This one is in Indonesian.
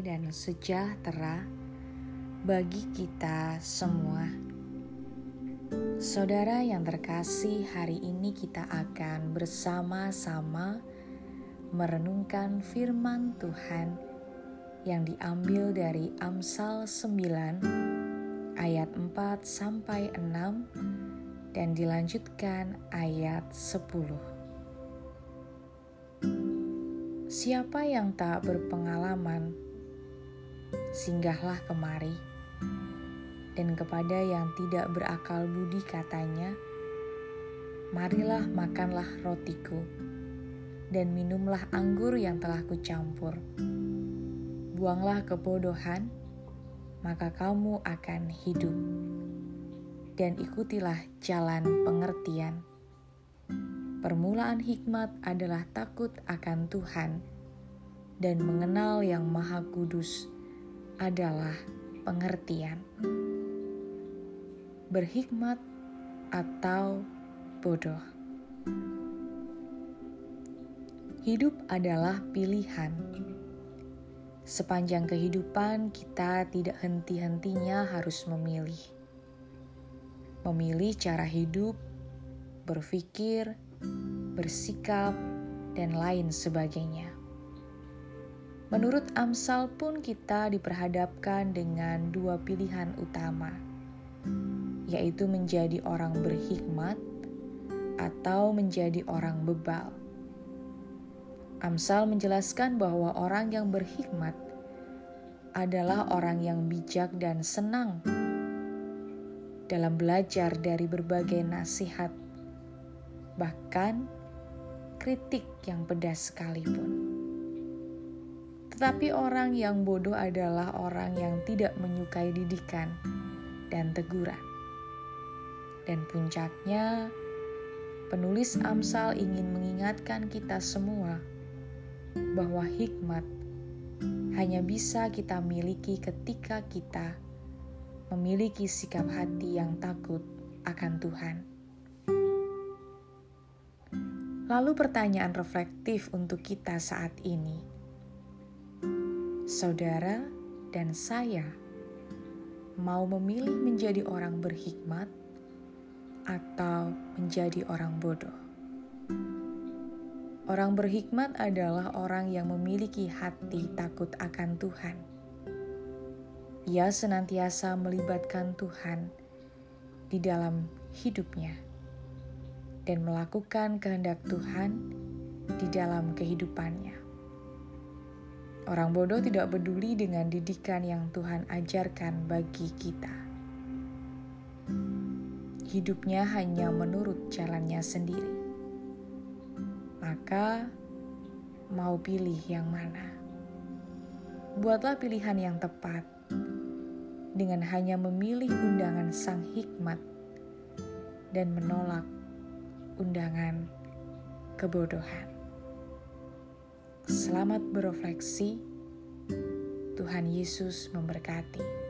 dan sejahtera bagi kita semua. Saudara yang terkasih, hari ini kita akan bersama-sama merenungkan firman Tuhan yang diambil dari Amsal 9 ayat 4 sampai 6 dan dilanjutkan ayat 10. Siapa yang tak berpengalaman, singgahlah kemari. Dan kepada yang tidak berakal budi katanya, Marilah makanlah rotiku, dan minumlah anggur yang telah kucampur. Buanglah kebodohan, maka kamu akan hidup. Dan ikutilah jalan pengertian Permulaan hikmat adalah takut akan Tuhan, dan mengenal Yang Maha Kudus adalah pengertian. Berhikmat atau bodoh, hidup adalah pilihan. Sepanjang kehidupan, kita tidak henti-hentinya harus memilih, memilih cara hidup, berpikir, bersikap, dan lain sebagainya. Menurut Amsal pun kita diperhadapkan dengan dua pilihan utama, yaitu menjadi orang berhikmat atau menjadi orang bebal. Amsal menjelaskan bahwa orang yang berhikmat adalah orang yang bijak dan senang dalam belajar dari berbagai nasihat bahkan kritik yang pedas sekalipun. Tetapi orang yang bodoh adalah orang yang tidak menyukai didikan dan teguran. Dan puncaknya, penulis Amsal ingin mengingatkan kita semua bahwa hikmat hanya bisa kita miliki ketika kita memiliki sikap hati yang takut akan Tuhan. Lalu pertanyaan reflektif untuk kita saat ini. Saudara dan saya mau memilih menjadi orang berhikmat atau menjadi orang bodoh. Orang berhikmat adalah orang yang memiliki hati takut akan Tuhan. Ia senantiasa melibatkan Tuhan di dalam hidupnya dan melakukan kehendak Tuhan di dalam kehidupannya. Orang bodoh tidak peduli dengan didikan yang Tuhan ajarkan bagi kita. Hidupnya hanya menurut jalannya sendiri. Maka, mau pilih yang mana? Buatlah pilihan yang tepat dengan hanya memilih undangan Sang Hikmat dan menolak undangan kebodohan. Selamat berefleksi. Tuhan Yesus memberkati.